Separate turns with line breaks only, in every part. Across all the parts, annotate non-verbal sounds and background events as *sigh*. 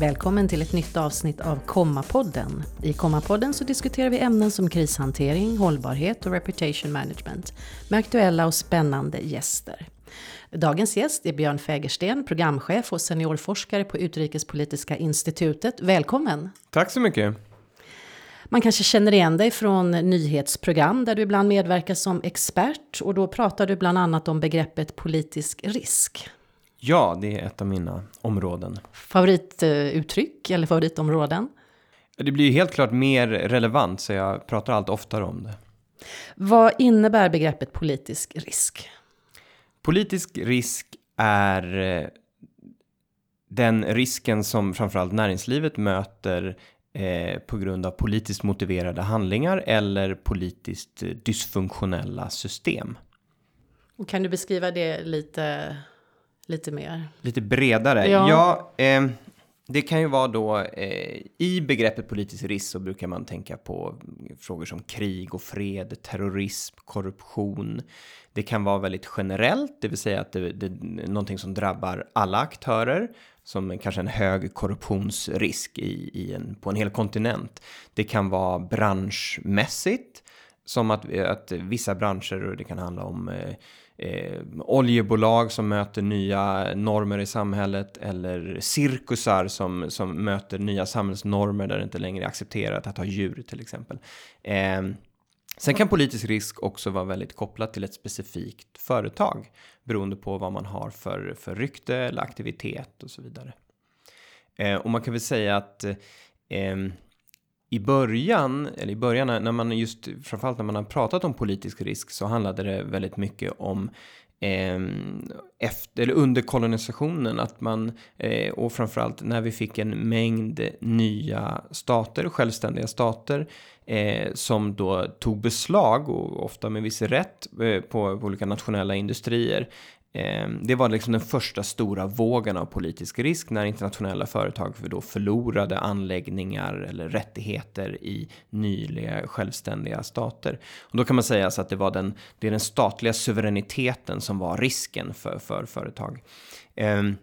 Välkommen till ett nytt avsnitt av Komma-podden. I Komma-podden så diskuterar vi ämnen som krishantering, hållbarhet och reputation management med aktuella och spännande gäster. Dagens gäst är Björn Fägersten, programchef och seniorforskare på Utrikespolitiska institutet. Välkommen!
Tack så mycket!
Man kanske känner igen dig från nyhetsprogram där du ibland medverkar som expert och då pratar du bland annat om begreppet politisk risk.
Ja, det är ett av mina områden.
Favorituttryck eller favoritområden?
Det blir ju helt klart mer relevant så jag pratar allt oftare om det.
Vad innebär begreppet politisk risk?
Politisk risk är eh, den risken som framförallt näringslivet möter eh, på grund av politiskt motiverade handlingar eller politiskt dysfunktionella system.
Och kan du beskriva det lite, lite mer?
Lite bredare? Ja, ja eh, det kan ju vara då eh, i begreppet politisk risk så brukar man tänka på frågor som krig och fred, terrorism, korruption. Det kan vara väldigt generellt, det vill säga att det, det är någonting som drabbar alla aktörer som kanske en hög korruptionsrisk i, i en, på en hel kontinent. Det kan vara branschmässigt som att, att vissa branscher, det kan handla om eh, eh, oljebolag som möter nya normer i samhället eller cirkusar som, som möter nya samhällsnormer där det inte längre är accepterat att ha djur till exempel. Eh, Sen kan politisk risk också vara väldigt kopplat till ett specifikt företag beroende på vad man har för, för rykte eller aktivitet och så vidare. Eh, och man kan väl säga att eh, i början, eller i början när man just, framförallt när man har pratat om politisk risk så handlade det väldigt mycket om eh, efter, eller under kolonisationen att man, eh, och framförallt när vi fick en mängd nya stater, självständiga stater, eh, som då tog beslag, och ofta med viss rätt, eh, på, på olika nationella industrier. Ehm, det var liksom den första stora vågen av politisk risk när internationella företag då förlorade anläggningar eller rättigheter i nyliga självständiga stater. Och då kan man säga så att det var den, det är den statliga suveräniteten som var risken för, för företag. Ehm,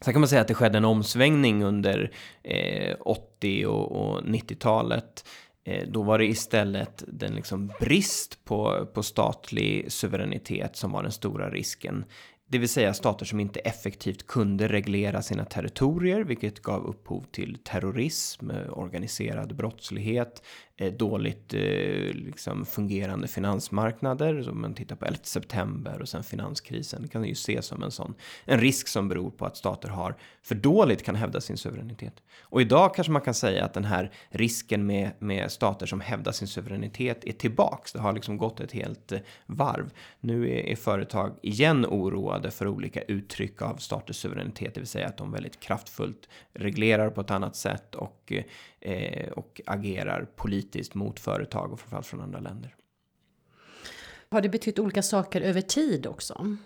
sen kan man säga att det skedde en omsvängning under eh, 80 och, och 90-talet Eh, då var det istället den liksom brist på, på statlig suveränitet som var den stora risken. Det vill säga stater som inte effektivt kunde reglera sina territorier, vilket gav upphov till terrorism, eh, organiserad brottslighet, Eh, dåligt eh, liksom fungerande finansmarknader. Om man tittar på 11 september och sen finanskrisen. Det kan ju ses som en sån en risk som beror på att stater har för dåligt kan hävda sin suveränitet. Och idag kanske man kan säga att den här risken med, med stater som hävdar sin suveränitet är tillbaks. Det har liksom gått ett helt eh, varv. Nu är, är företag igen oroade för olika uttryck av staters suveränitet, det vill säga att de väldigt kraftfullt reglerar på ett annat sätt och eh, och agerar politiskt mot företag och framförallt från andra länder.
Har det betytt olika saker över tid också?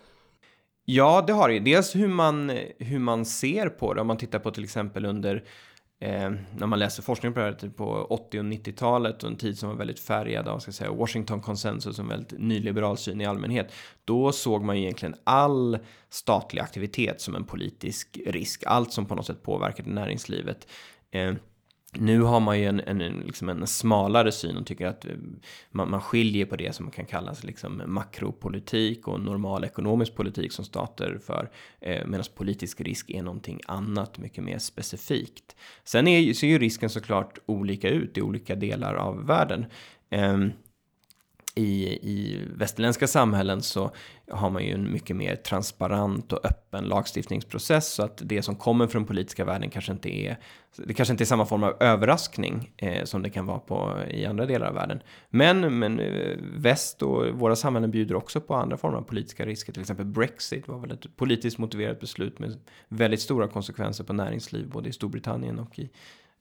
Ja, det har det. Dels hur man, hur man ser på det. Om man tittar på till exempel under eh, när man läser forskning på det här typ på 80 och 90-talet och en tid som var väldigt färgad av ska säga, Washington konsensus och en väldigt nyliberal syn i allmänhet. Då såg man ju egentligen all statlig aktivitet som en politisk risk. Allt som på något sätt påverkade näringslivet. Eh, nu har man ju en, en, liksom en smalare syn och tycker att eh, man, man skiljer på det som kan kallas liksom makropolitik och normal ekonomisk politik som stater för. Eh, Medan politisk risk är någonting annat, mycket mer specifikt. Sen är, ser ju risken såklart olika ut i olika delar av världen. Eh, i, i västerländska samhällen så har man ju en mycket mer transparent och öppen lagstiftningsprocess så att det som kommer från politiska världen kanske inte är det kanske inte är samma form av överraskning eh, som det kan vara på i andra delar av världen. Men, men eh, väst och våra samhällen bjuder också på andra former av politiska risker. Till exempel Brexit var väl ett politiskt motiverat beslut med väldigt stora konsekvenser på näringsliv både i Storbritannien och i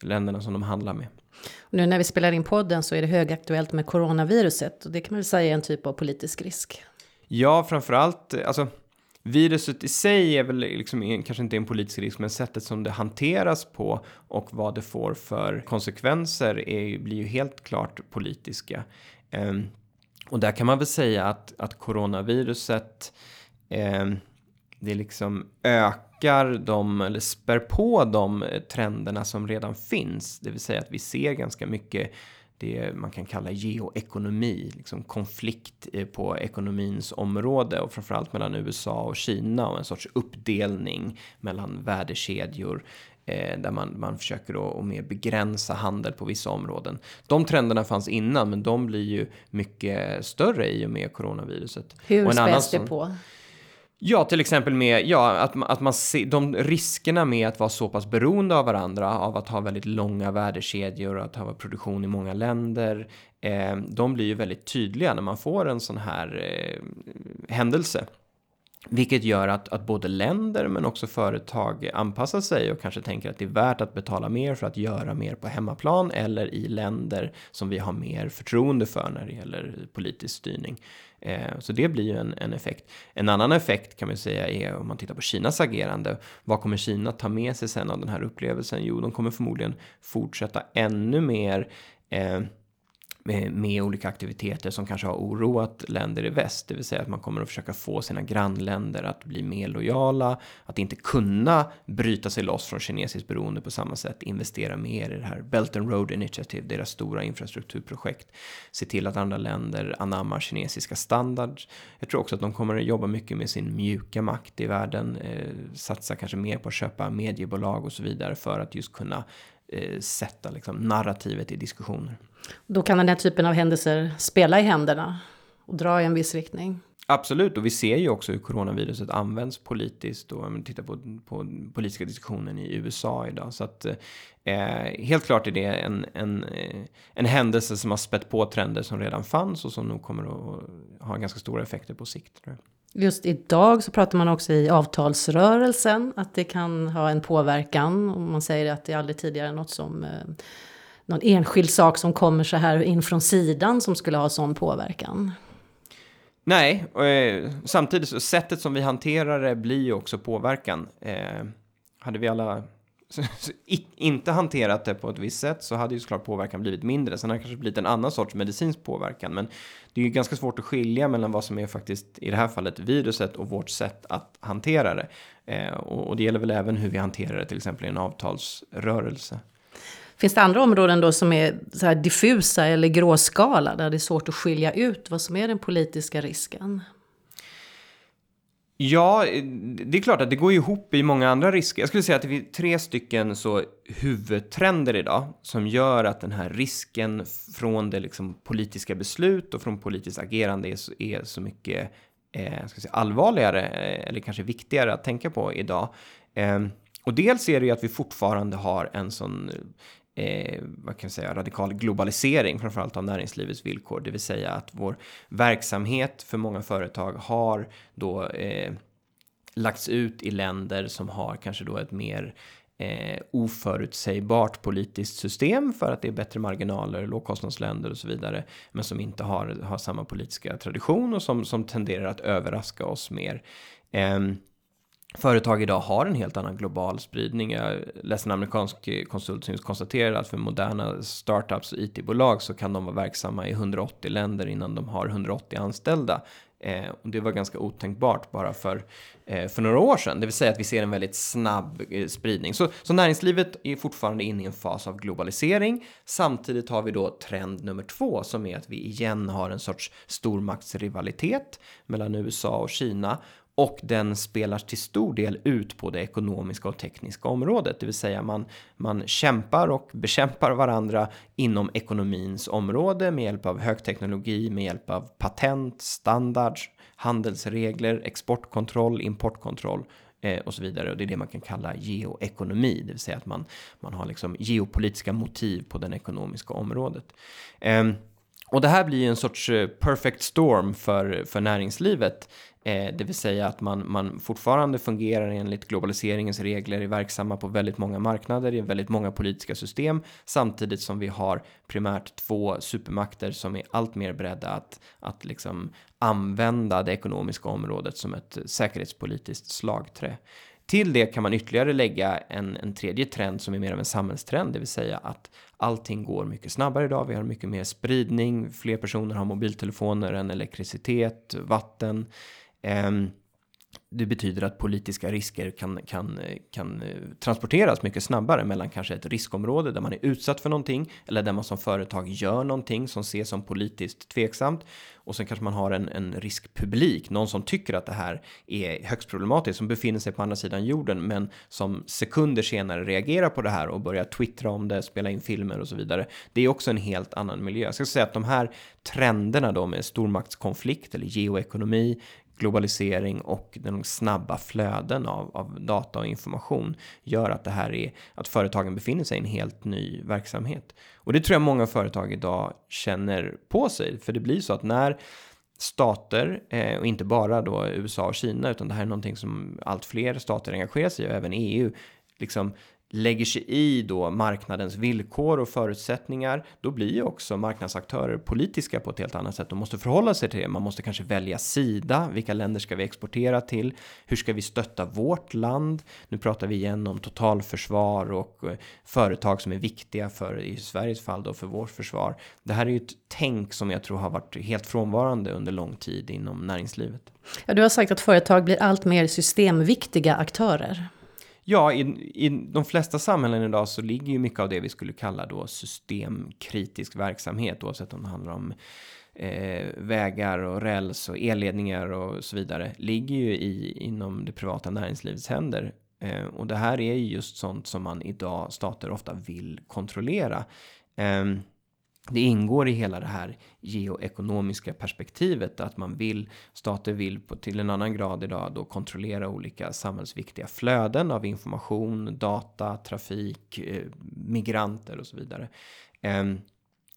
länderna som de handlar med.
Nu när vi spelar in podden så är det högaktuellt med coronaviruset och det kan man väl säga är en typ av politisk risk.
Ja, framförallt, alltså viruset i sig är väl liksom kanske inte en politisk risk, men sättet som det hanteras på och vad det får för konsekvenser är, blir ju helt klart politiska. Um, och där kan man väl säga att, att coronaviruset um, det liksom ökar de, eller spär på de trenderna som redan finns. Det vill säga att vi ser ganska mycket det man kan kalla geoekonomi, liksom konflikt på ekonomins område och framförallt mellan USA och Kina och en sorts uppdelning mellan värdekedjor eh, där man, man försöker att mer begränsa handel på vissa områden. De trenderna fanns innan, men de blir ju mycket större i och med coronaviruset.
Hur späs det på?
Ja, till exempel med ja, att, att man ser de riskerna med att vara så pass beroende av varandra, av att ha väldigt långa värdekedjor och att ha produktion i många länder. Eh, de blir ju väldigt tydliga när man får en sån här eh, händelse. Vilket gör att, att både länder men också företag anpassar sig och kanske tänker att det är värt att betala mer för att göra mer på hemmaplan eller i länder som vi har mer förtroende för när det gäller politisk styrning. Eh, så det blir ju en, en effekt. En annan effekt kan man säga är om man tittar på Kinas agerande. Vad kommer Kina ta med sig sen av den här upplevelsen? Jo, de kommer förmodligen fortsätta ännu mer eh, med, med, olika aktiviteter som kanske har oroat länder i väst. Det vill säga att man kommer att försöka få sina grannländer att bli mer lojala, att inte kunna bryta sig loss från kinesiskt beroende på samma sätt, investera mer i det här Belt and Road Initiative, deras stora infrastrukturprojekt, se till att andra länder anammar kinesiska standards. Jag tror också att de kommer att jobba mycket med sin mjuka makt i världen, eh, satsa kanske mer på att köpa mediebolag och så vidare för att just kunna eh, sätta liksom, narrativet i diskussioner.
Då kan den här typen av händelser spela i händerna och dra i en viss riktning.
Absolut, och vi ser ju också hur coronaviruset används politiskt och om man tittar på, på politiska diskussionen i USA idag. Så att eh, helt klart är det en, en, eh, en händelse som har spett på trender som redan fanns och som nog kommer att ha ganska stora effekter på sikt.
Just idag så pratar man också i avtalsrörelsen att det kan ha en påverkan. Och man säger att det aldrig tidigare något som eh, någon enskild sak som kommer så här in från sidan som skulle ha sån påverkan.
Nej, och, eh, samtidigt så sättet som vi hanterar det blir ju också påverkan. Eh, hade vi alla inte hanterat det på ett visst sätt så hade ju såklart påverkan blivit mindre. Sen har det kanske blivit en annan sorts medicinsk påverkan. Men det är ju ganska svårt att skilja mellan vad som är faktiskt i det här fallet viruset och vårt sätt att hantera det. Eh, och, och det gäller väl även hur vi hanterar det till exempel i en avtalsrörelse.
Finns det andra områden då som är så här diffusa eller gråskala där det är svårt att skilja ut vad som är den politiska risken?
Ja, det är klart att det går ihop i många andra risker. Jag skulle säga att det är tre stycken så huvudtrender idag som gör att den här risken från det liksom politiska beslut och från politiskt agerande är så, är så mycket eh, ska säga, allvarligare eh, eller kanske viktigare att tänka på idag. Eh, och dels är det ju att vi fortfarande har en sån eh, vad kan jag säga, radikal globalisering, framförallt av näringslivets villkor, det vill säga att vår verksamhet för många företag har då eh, lagts ut i länder som har kanske då ett mer eh, oförutsägbart politiskt system för att det är bättre marginaler, lågkostnadsländer och så vidare, men som inte har, har samma politiska tradition och som, som tenderar att överraska oss mer. Eh, företag idag har en helt annan global spridning. Jag läste en amerikansk konsult som just konstaterade att för moderna startups och it-bolag så kan de vara verksamma i 180 länder innan de har 180 anställda. Eh, och det var ganska otänkbart bara för, eh, för några år sedan. Det vill säga att vi ser en väldigt snabb eh, spridning. Så, så näringslivet är fortfarande inne i en fas av globalisering. Samtidigt har vi då trend nummer två som är att vi igen har en sorts stormaktsrivalitet mellan USA och Kina och den spelar till stor del ut på det ekonomiska och tekniska området, det vill säga man, man kämpar och bekämpar varandra inom ekonomins område med hjälp av högteknologi, med hjälp av patent, standards, handelsregler, exportkontroll, importkontroll eh, och så vidare. Och det är det man kan kalla geoekonomi, det vill säga att man, man har liksom geopolitiska motiv på det ekonomiska området. Eh, och det här blir en sorts eh, perfect storm för, för näringslivet Eh, det vill säga att man, man fortfarande fungerar enligt globaliseringens regler, är verksamma på väldigt många marknader, i väldigt många politiska system, samtidigt som vi har primärt två supermakter som är allt mer beredda att, att liksom använda det ekonomiska området som ett säkerhetspolitiskt slagträ. Till det kan man ytterligare lägga en, en tredje trend som är mer av en samhällstrend, det vill säga att allting går mycket snabbare idag. Vi har mycket mer spridning, fler personer har mobiltelefoner än elektricitet, vatten. Um, det betyder att politiska risker kan, kan, kan eh, transporteras mycket snabbare mellan kanske ett riskområde där man är utsatt för någonting eller där man som företag gör någonting som ses som politiskt tveksamt och sen kanske man har en, en riskpublik, någon som tycker att det här är högst problematiskt, som befinner sig på andra sidan jorden, men som sekunder senare reagerar på det här och börjar twittra om det, spela in filmer och så vidare. Det är också en helt annan miljö. Jag ska säga att de här trenderna då med stormaktskonflikt eller geoekonomi, globalisering och de snabba flöden av, av, data och information gör att det här är att företagen befinner sig i en helt ny verksamhet. Och det tror jag många företag idag känner på sig, för det blir så att när stater, eh, och inte bara då USA och Kina, utan det här är någonting som allt fler stater engagerar sig i, och även EU, liksom lägger sig i då marknadens villkor och förutsättningar, då blir ju också marknadsaktörer politiska på ett helt annat sätt. De måste förhålla sig till det. Man måste kanske välja sida. Vilka länder ska vi exportera till? Hur ska vi stötta vårt land? Nu pratar vi igen om totalförsvar och eh, företag som är viktiga för i Sveriges fall då för vårt försvar. Det här är ju ett tänk som jag tror har varit helt frånvarande under lång tid inom näringslivet.
Ja, du har sagt att företag blir allt mer systemviktiga aktörer.
Ja, i, i de flesta samhällen idag så ligger ju mycket av det vi skulle kalla då systemkritisk verksamhet, oavsett om det handlar om eh, vägar och räls och elledningar och så vidare, ligger ju i, inom det privata näringslivets händer. Eh, och det här är ju just sånt som man idag, stater ofta vill kontrollera. Eh, det ingår i hela det här geoekonomiska perspektivet att man vill, stater vill på, till en annan grad idag då kontrollera olika samhällsviktiga flöden av information, data, trafik, eh, migranter och så vidare. Eh,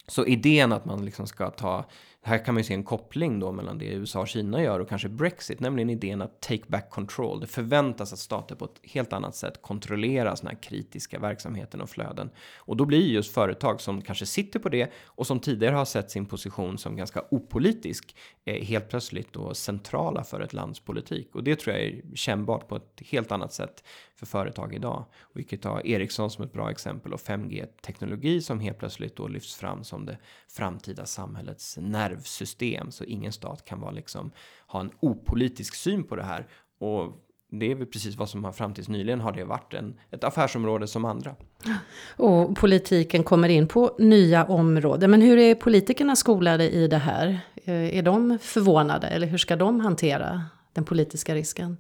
så idén att man liksom ska ta här kan man ju se en koppling då mellan det USA och Kina gör och kanske Brexit, nämligen idén att take back control. Det förväntas att stater på ett helt annat sätt kontrollerar såna här kritiska verksamheten och flöden. Och då blir just företag som kanske sitter på det och som tidigare har sett sin position som ganska opolitisk eh, helt plötsligt då centrala för ett lands politik. Och det tror jag är kännbart på ett helt annat sätt för företag idag. Och vi kan ta Ericsson som ett bra exempel och 5G-teknologi som helt plötsligt då lyfts fram som det framtida samhällets nervsystem. Så ingen stat kan vara liksom, ha en opolitisk syn på det här. Och det är väl precis vad som har fram tills nyligen har det varit en, ett affärsområde som andra.
Och politiken kommer in på nya områden. Men hur är politikerna skolade i det här? Eh, är de förvånade eller hur ska de hantera den politiska risken?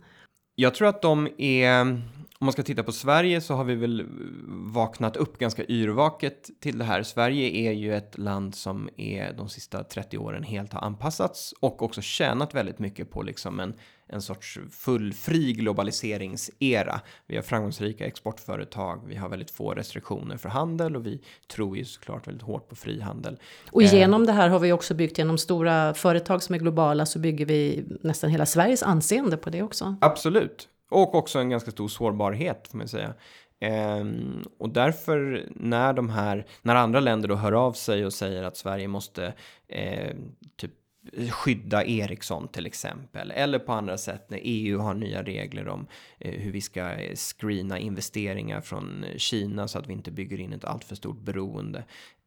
Jag tror att de är om man ska titta på Sverige så har vi väl vaknat upp ganska yrvaket till det här. Sverige är ju ett land som är de sista 30 åren helt har anpassats och också tjänat väldigt mycket på liksom en, en sorts fullfri globaliseringsera. Vi har framgångsrika exportföretag, vi har väldigt få restriktioner för handel och vi tror ju såklart väldigt hårt på frihandel.
Och eh, genom det här har vi också byggt genom stora företag som är globala så bygger vi nästan hela Sveriges anseende på det också.
Absolut, och också en ganska stor sårbarhet får man säga. Um, och därför när de här, när andra länder då hör av sig och säger att Sverige måste eh, typ skydda Ericsson till exempel. Eller på andra sätt när EU har nya regler om eh, hur vi ska screena investeringar från Kina så att vi inte bygger in ett alltför stort beroende.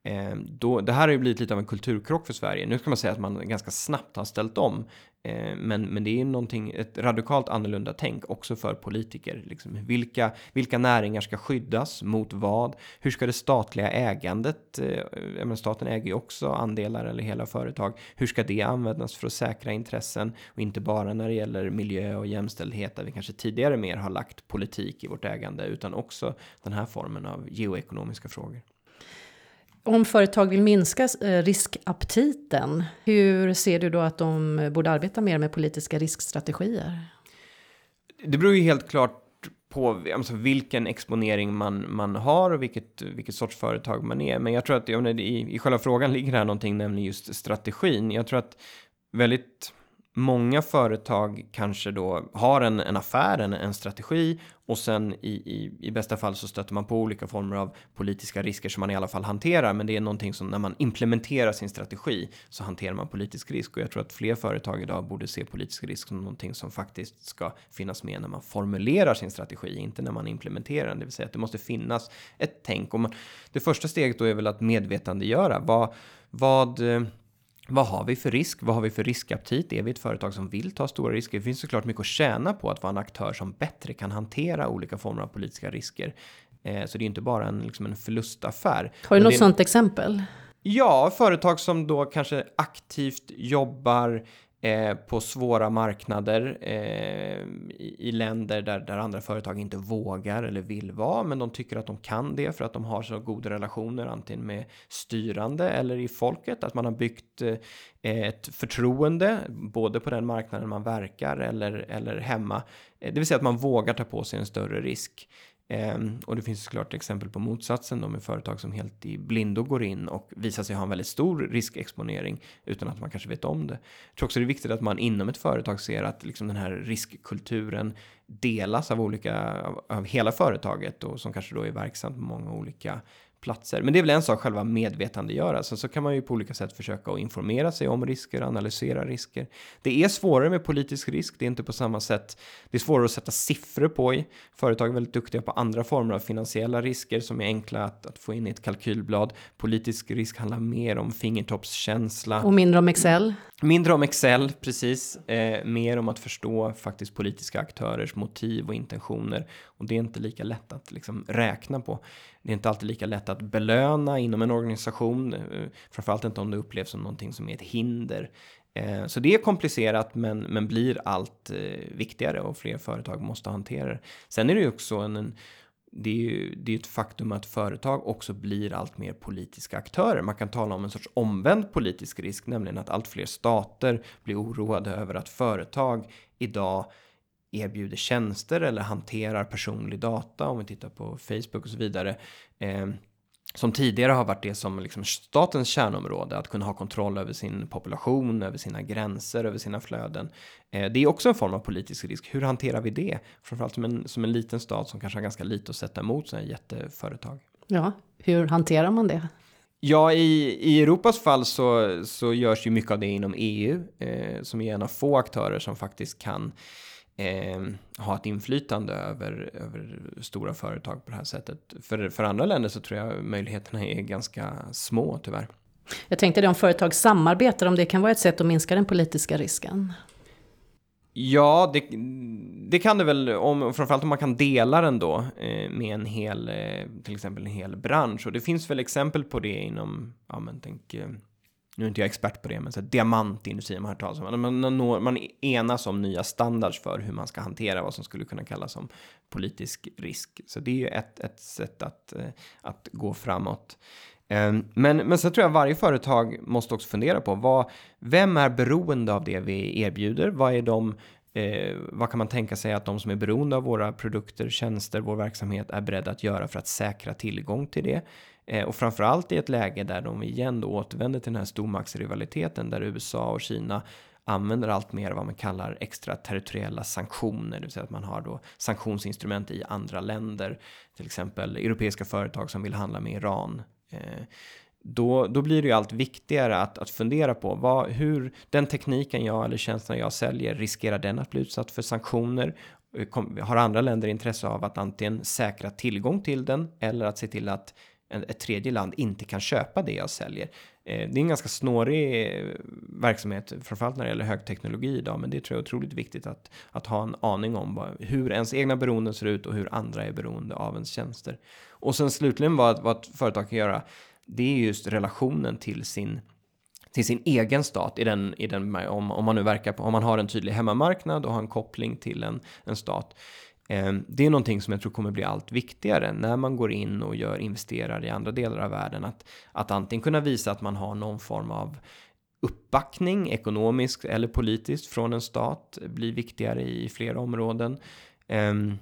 Eh, då, det här har ju blivit lite av en kulturkrock för Sverige. Nu ska man säga att man ganska snabbt har ställt om. Eh, men, men det är någonting, ett radikalt annorlunda tänk också för politiker. Liksom, vilka, vilka näringar ska skyddas mot vad? Hur ska det statliga ägandet, eh, staten äger ju också andelar eller hela företag. Hur ska det användas för att säkra intressen? Och inte bara när det gäller miljö och jämställdhet där vi kanske tidigare mer har lagt politik i vårt ägande utan också den här formen av geoekonomiska frågor.
Om företag vill minska eh, riskaptiten, hur ser du då att de borde arbeta mer med politiska riskstrategier?
Det beror ju helt klart på alltså, vilken exponering man, man har och vilket, vilket sorts företag man är. Men jag tror att jag i, i själva frågan ligger här någonting, nämligen just strategin. Jag tror att väldigt många företag kanske då har en, en affär, en, en strategi och sen i, i, i bästa fall så stöter man på olika former av politiska risker som man i alla fall hanterar. Men det är någonting som när man implementerar sin strategi så hanterar man politisk risk och jag tror att fler företag idag borde se politisk risk som någonting som faktiskt ska finnas med när man formulerar sin strategi, inte när man implementerar den. Det vill säga att det måste finnas ett tänk och man, det första steget då är väl att medvetandegöra vad, vad eh, vad har vi för risk? Vad har vi för riskaptit? Är vi ett företag som vill ta stora risker? Det finns såklart mycket att tjäna på att vara en aktör som bättre kan hantera olika former av politiska risker. Eh, så det är inte bara en, liksom en förlustaffär.
Har du något
det,
sådant exempel?
Ja, företag som då kanske aktivt jobbar Eh, på svåra marknader eh, i, i, länder där, där andra företag inte vågar eller vill vara, men de tycker att de kan det för att de har så goda relationer antingen med styrande eller i folket, att man har byggt eh, ett förtroende både på den marknaden man verkar eller, eller hemma. Eh, det vill säga att man vågar ta på sig en större risk. Ehm, och det finns såklart exempel på motsatsen då med företag som helt i blindo går in och visar sig ha en väldigt stor riskexponering utan att man kanske vet om det. Jag tror också det är viktigt att man inom ett företag ser att liksom den här riskkulturen delas av olika, av, av hela företaget och som kanske då är verksamt på många olika platser. Men det är väl en sak själva medvetandegöra. Så, så kan man ju på olika sätt försöka att informera sig om risker, analysera risker. Det är svårare med politisk risk. Det är inte på samma sätt. Det är svårare att sätta siffror på. I. Företag är väldigt duktiga på andra former av finansiella risker som är enkla att, att få in i ett kalkylblad. Politisk risk handlar mer om fingertoppskänsla.
Och mindre om Excel.
Mindre om Excel, precis. Eh, mer om att förstå faktiskt politiska aktörers motiv och intentioner. Och det är inte lika lätt att liksom räkna på. Det är inte alltid lika lätt att belöna inom en organisation, eh, framförallt inte om det upplevs som någonting som är ett hinder. Eh, så det är komplicerat men, men blir allt eh, viktigare och fler företag måste hantera det. Sen är det ju också en, en det är ju det är ett faktum att företag också blir allt mer politiska aktörer. Man kan tala om en sorts omvänd politisk risk, nämligen att allt fler stater blir oroade över att företag idag erbjuder tjänster eller hanterar personlig data, om vi tittar på Facebook och så vidare, eh, som tidigare har varit det som liksom statens kärnområde, att kunna ha kontroll över sin population, över sina gränser, över sina flöden. Eh, det är också en form av politisk risk. Hur hanterar vi det? Framförallt som en, som en liten stat som kanske har ganska lite att sätta emot sådana jätteföretag.
Ja, hur hanterar man det?
Ja, i, i Europas fall så, så görs ju mycket av det inom EU, eh, som är en av få aktörer som faktiskt kan eh, ha ett inflytande över, över stora företag på det här sättet. För, för andra länder så tror jag möjligheterna är ganska små tyvärr.
Jag tänkte det om företag samarbetar, om det kan vara ett sätt att minska den politiska risken?
Ja, det, det kan det väl, om, framförallt om man kan dela den då eh, med en hel, eh, till exempel en hel bransch. Och det finns väl exempel på det inom, ja men tänk, eh, nu är inte jag expert på det, men så här, diamantindustrin man har hört talas om. Man, man, man enas om nya standards för hur man ska hantera vad som skulle kunna kallas som politisk risk. Så det är ju ett, ett sätt att, eh, att gå framåt. Eh, men, men så tror jag varje företag måste också fundera på vad, vem är beroende av det vi erbjuder? Vad är de Eh, vad kan man tänka sig att de som är beroende av våra produkter, tjänster, vår verksamhet är beredda att göra för att säkra tillgång till det? Eh, och framförallt i ett läge där de igen då återvänder till den här stormaktsrivaliteten där USA och Kina använder allt mer vad man kallar extraterritoriella sanktioner, det vill säga att man har då sanktionsinstrument i andra länder, till exempel europeiska företag som vill handla med Iran. Eh, då, då blir det ju allt viktigare att, att fundera på vad, hur den tekniken jag eller tjänsten jag säljer, riskerar den att bli utsatt för sanktioner? Eh, har andra länder intresse av att antingen säkra tillgång till den eller att se till att ett tredje land inte kan köpa det jag säljer. Eh, det är en ganska snårig eh, verksamhet, framförallt när det gäller högteknologi idag, men det tror jag är otroligt viktigt att, att ha en aning om hur ens egna beroenden ser ut och hur andra är beroende av ens tjänster. Och sen slutligen vad, vad ett företag kan göra, det är just relationen till sin till sin egen stat i den, i den om, om man nu verkar på, om man har en tydlig hemmamarknad och har en koppling till en, en stat Ehm, det är någonting som jag tror kommer bli allt viktigare när man går in och gör investerar i andra delar av världen. Att, att antingen kunna visa att man har någon form av uppbackning ekonomiskt eller politiskt från en stat blir viktigare i flera områden. Ehm,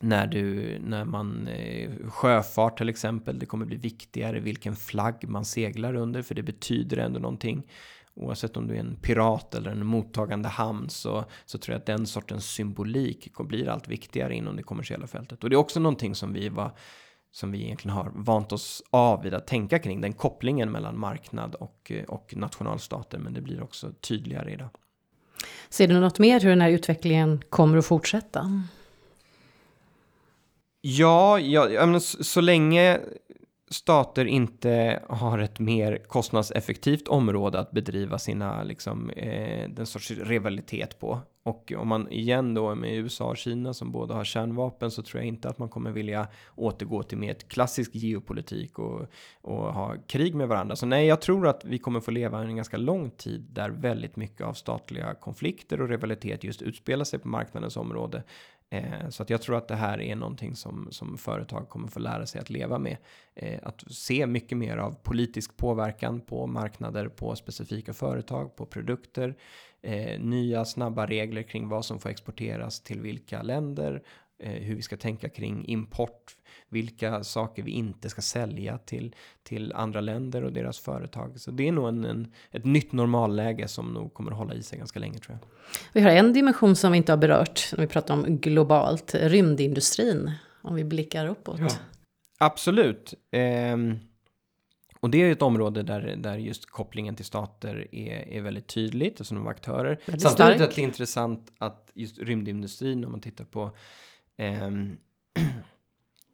när, du, när man eh, sjöfart till exempel, det kommer bli viktigare vilken flagg man seglar under för det betyder ändå någonting. Oavsett om du är en pirat eller en mottagande hamn så, så tror jag att den sortens symbolik blir allt viktigare inom det kommersiella fältet. Och det är också någonting som vi var som vi egentligen har vant oss av vid att tänka kring, den kopplingen mellan marknad och, och nationalstater, men det blir också tydligare idag.
Ser du något mer hur den här utvecklingen kommer att fortsätta?
Ja, ja, så, så länge stater inte har ett mer kostnadseffektivt område att bedriva sina, liksom, eh, den sorts rivalitet på. Och om man igen då med USA och Kina som båda har kärnvapen så tror jag inte att man kommer vilja återgå till mer ett klassisk geopolitik och, och ha krig med varandra. Så nej, jag tror att vi kommer få leva en ganska lång tid där väldigt mycket av statliga konflikter och rivalitet just utspelar sig på marknadens område. Eh, så att jag tror att det här är någonting som, som företag kommer få lära sig att leva med. Eh, att se mycket mer av politisk påverkan på marknader, på specifika företag, på produkter, eh, nya snabba regler kring vad som får exporteras till vilka länder, eh, hur vi ska tänka kring import, vilka saker vi inte ska sälja till, till andra länder och deras företag. Så det är nog en, en, ett nytt normalläge som nog kommer att hålla i sig ganska länge tror jag.
Vi har en dimension som vi inte har berört när vi pratar om globalt, rymdindustrin, om vi blickar uppåt. Ja.
Absolut. Eh, och det är ett område där, där just kopplingen till stater är, är väldigt tydligt, alltså de aktörer. Väldigt Samtidigt är det intressant att just rymdindustrin, om man tittar på eh,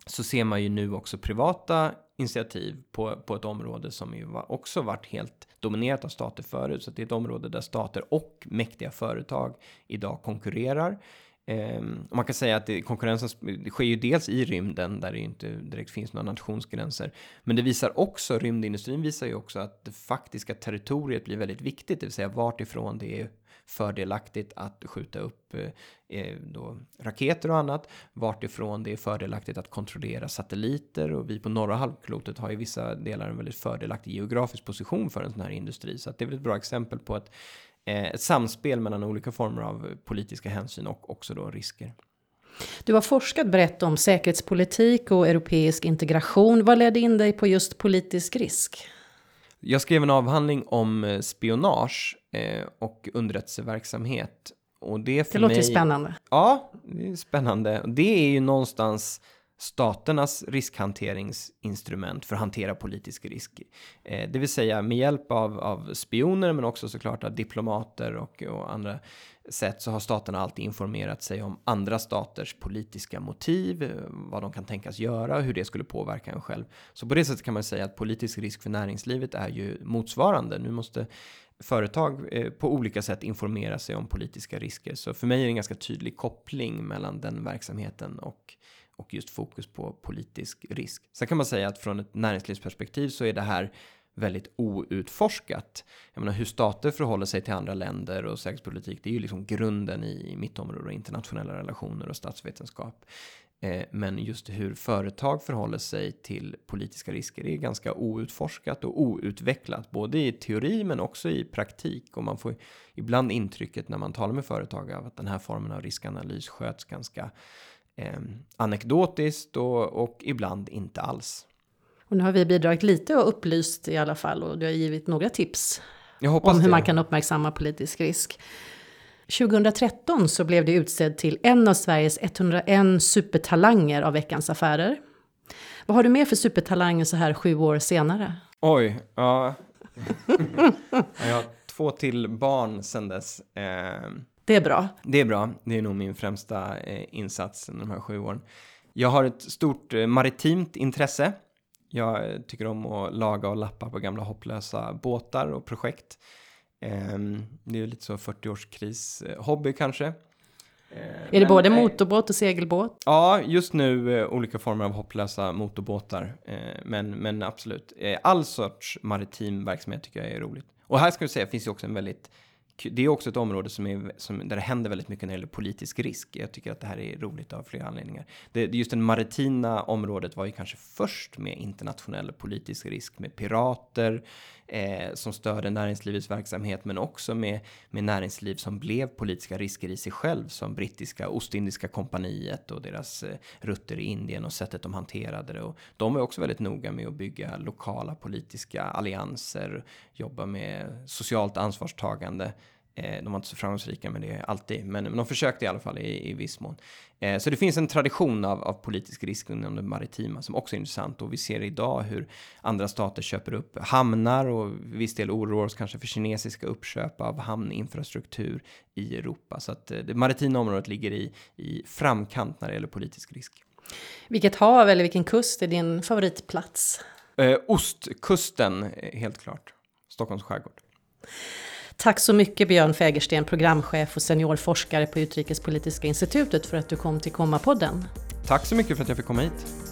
så ser man ju nu också privata initiativ på, på ett område som ju också varit helt dominerat av stater förut. Så det är ett område där stater och mäktiga företag idag konkurrerar. Ehm, och man kan säga att det, konkurrensen det sker ju dels i rymden där det inte direkt finns några nationsgränser. Men det visar också, rymdindustrin visar ju också att det faktiska territoriet blir väldigt viktigt, det vill säga vart ifrån det är fördelaktigt att skjuta upp eh, eh då, raketer och annat. Vart ifrån det är fördelaktigt att kontrollera satelliter och vi på norra halvklotet har i vissa delar en väldigt fördelaktig geografisk position för en sån här industri. Så att det är väl ett bra exempel på att ett samspel mellan olika former av politiska hänsyn och också då risker.
Du har forskat brett om säkerhetspolitik och europeisk integration. Vad ledde in dig på just politisk risk?
Jag skrev en avhandling om eh, spionage eh, och underrättelseverksamhet. Och det, för
det låter mig, spännande.
Ja, det är spännande. Det är ju någonstans staternas riskhanteringsinstrument för att hantera politisk risk. Eh, det vill säga med hjälp av, av spioner men också såklart av diplomater och, och andra sätt så har staterna alltid informerat sig om andra staters politiska motiv, eh, vad de kan tänkas göra och hur det skulle påverka en själv. Så på det sättet kan man säga att politisk risk för näringslivet är ju motsvarande. Nu måste företag eh, på olika sätt informera sig om politiska risker. Så för mig är det en ganska tydlig koppling mellan den verksamheten och och just fokus på politisk risk. Sen kan man säga att från ett näringslivsperspektiv så är det här väldigt outforskat. Jag menar hur stater förhåller sig till andra länder och säkerhetspolitik, det är ju liksom grunden i mitt område, och internationella relationer och statsvetenskap. Eh, men just hur företag förhåller sig till politiska risker är ganska outforskat och outvecklat, både i teori men också i praktik. Och man får ibland intrycket när man talar med företag av att den här formen av riskanalys sköts ganska eh, anekdotiskt och, och ibland inte alls.
Och nu har vi bidragit lite och upplyst i alla fall och du har givit några tips om hur det. man kan uppmärksamma politisk risk. 2013 så blev det utsedd till en av Sveriges 101 supertalanger av Veckans Affärer. Vad har du med för supertalanger så här sju år senare?
Oj, ja. *laughs* jag har två till barn sedan dess. Eh,
det är bra.
Det är bra. Det är nog min främsta eh, insats de här sju åren. Jag har ett stort eh, maritimt intresse. Jag eh, tycker om att laga och lappa på gamla hopplösa båtar och projekt. Ehm, det är lite så 40-årskris eh, hobby kanske.
Är det både motorbåt och segelbåt?
Ja, just nu eh, olika former av hopplösa motorbåtar. men, men absolut, all sorts maritim verksamhet tycker jag är roligt. Och här ska vi säga, finns ju också en väldigt det är också ett område som är, som, där det händer väldigt mycket när det gäller politisk risk. Jag tycker att det här är roligt av flera anledningar. Det, just det maritima området var ju kanske först med internationell politisk risk med pirater, eh, som störde näringslivets verksamhet men också med, med näringsliv som blev politiska risker i sig själv som brittiska Ostindiska kompaniet och deras eh, rutter i Indien och sättet de hanterade det. Och de är också väldigt noga med att bygga lokala politiska allianser, jobba med socialt ansvarstagande de var inte så framgångsrika med det alltid, men, de försökte i alla fall i, i viss mån. Eh, så det finns en tradition av, av politisk risk inom det maritima som också är intressant och vi ser idag hur andra stater köper upp hamnar och viss del oroar oss kanske för kinesiska uppköp av hamninfrastruktur i Europa. Så att eh, det maritima området ligger i, i framkant när det gäller politisk risk.
Vilket hav eller vilken kust är din favoritplats?
Eh, ostkusten, helt klart. Stockholms skärgård.
Tack så mycket Björn Fägersten, programchef och seniorforskare på Utrikespolitiska institutet för att du kom till Komma-podden.
Tack så mycket för att jag fick komma hit.